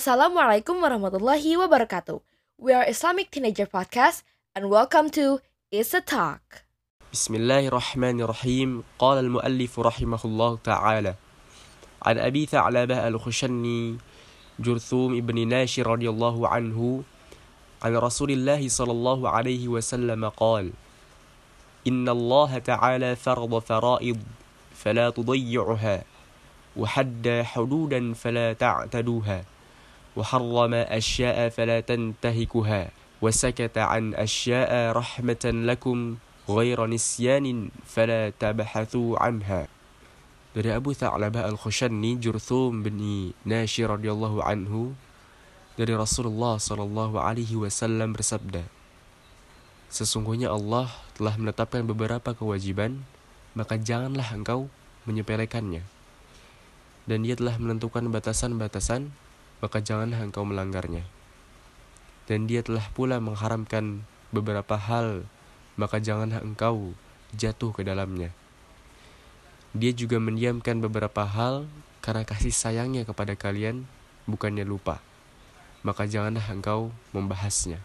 Assalamualaikum warahmatullahi wabarakatuh. We are Islamic Teenager Podcast and welcome to It's a Talk. بسم الله الرحمن قال المؤلف رحمه الله تعالى عن أبي ثعلبة الخشني جرثوم ابن ناشر رضي الله عنه عن رسول الله صلى الله عليه وسلم قال إن الله تعالى فرض فرائض فلا تضيعها وحد حدودا فلا تعتدوها وحرم أشياء فلا تنتهكها وسكت عن أشياء رحمة لكم غير نسيان فلا تبحثوا عنها dari Abu Tha'labah Al-Khushanni Jurthum bin Nashir radhiyallahu anhu dari Rasulullah sallallahu alaihi wasallam bersabda Sesungguhnya Allah telah menetapkan beberapa kewajiban maka janganlah engkau menyepelekannya dan dia telah menentukan batasan-batasan maka janganlah engkau melanggarnya dan dia telah pula mengharamkan beberapa hal maka janganlah engkau jatuh ke dalamnya dia juga mendiamkan beberapa hal karena kasih sayangnya kepada kalian, bukannya lupa. Maka janganlah engkau membahasnya.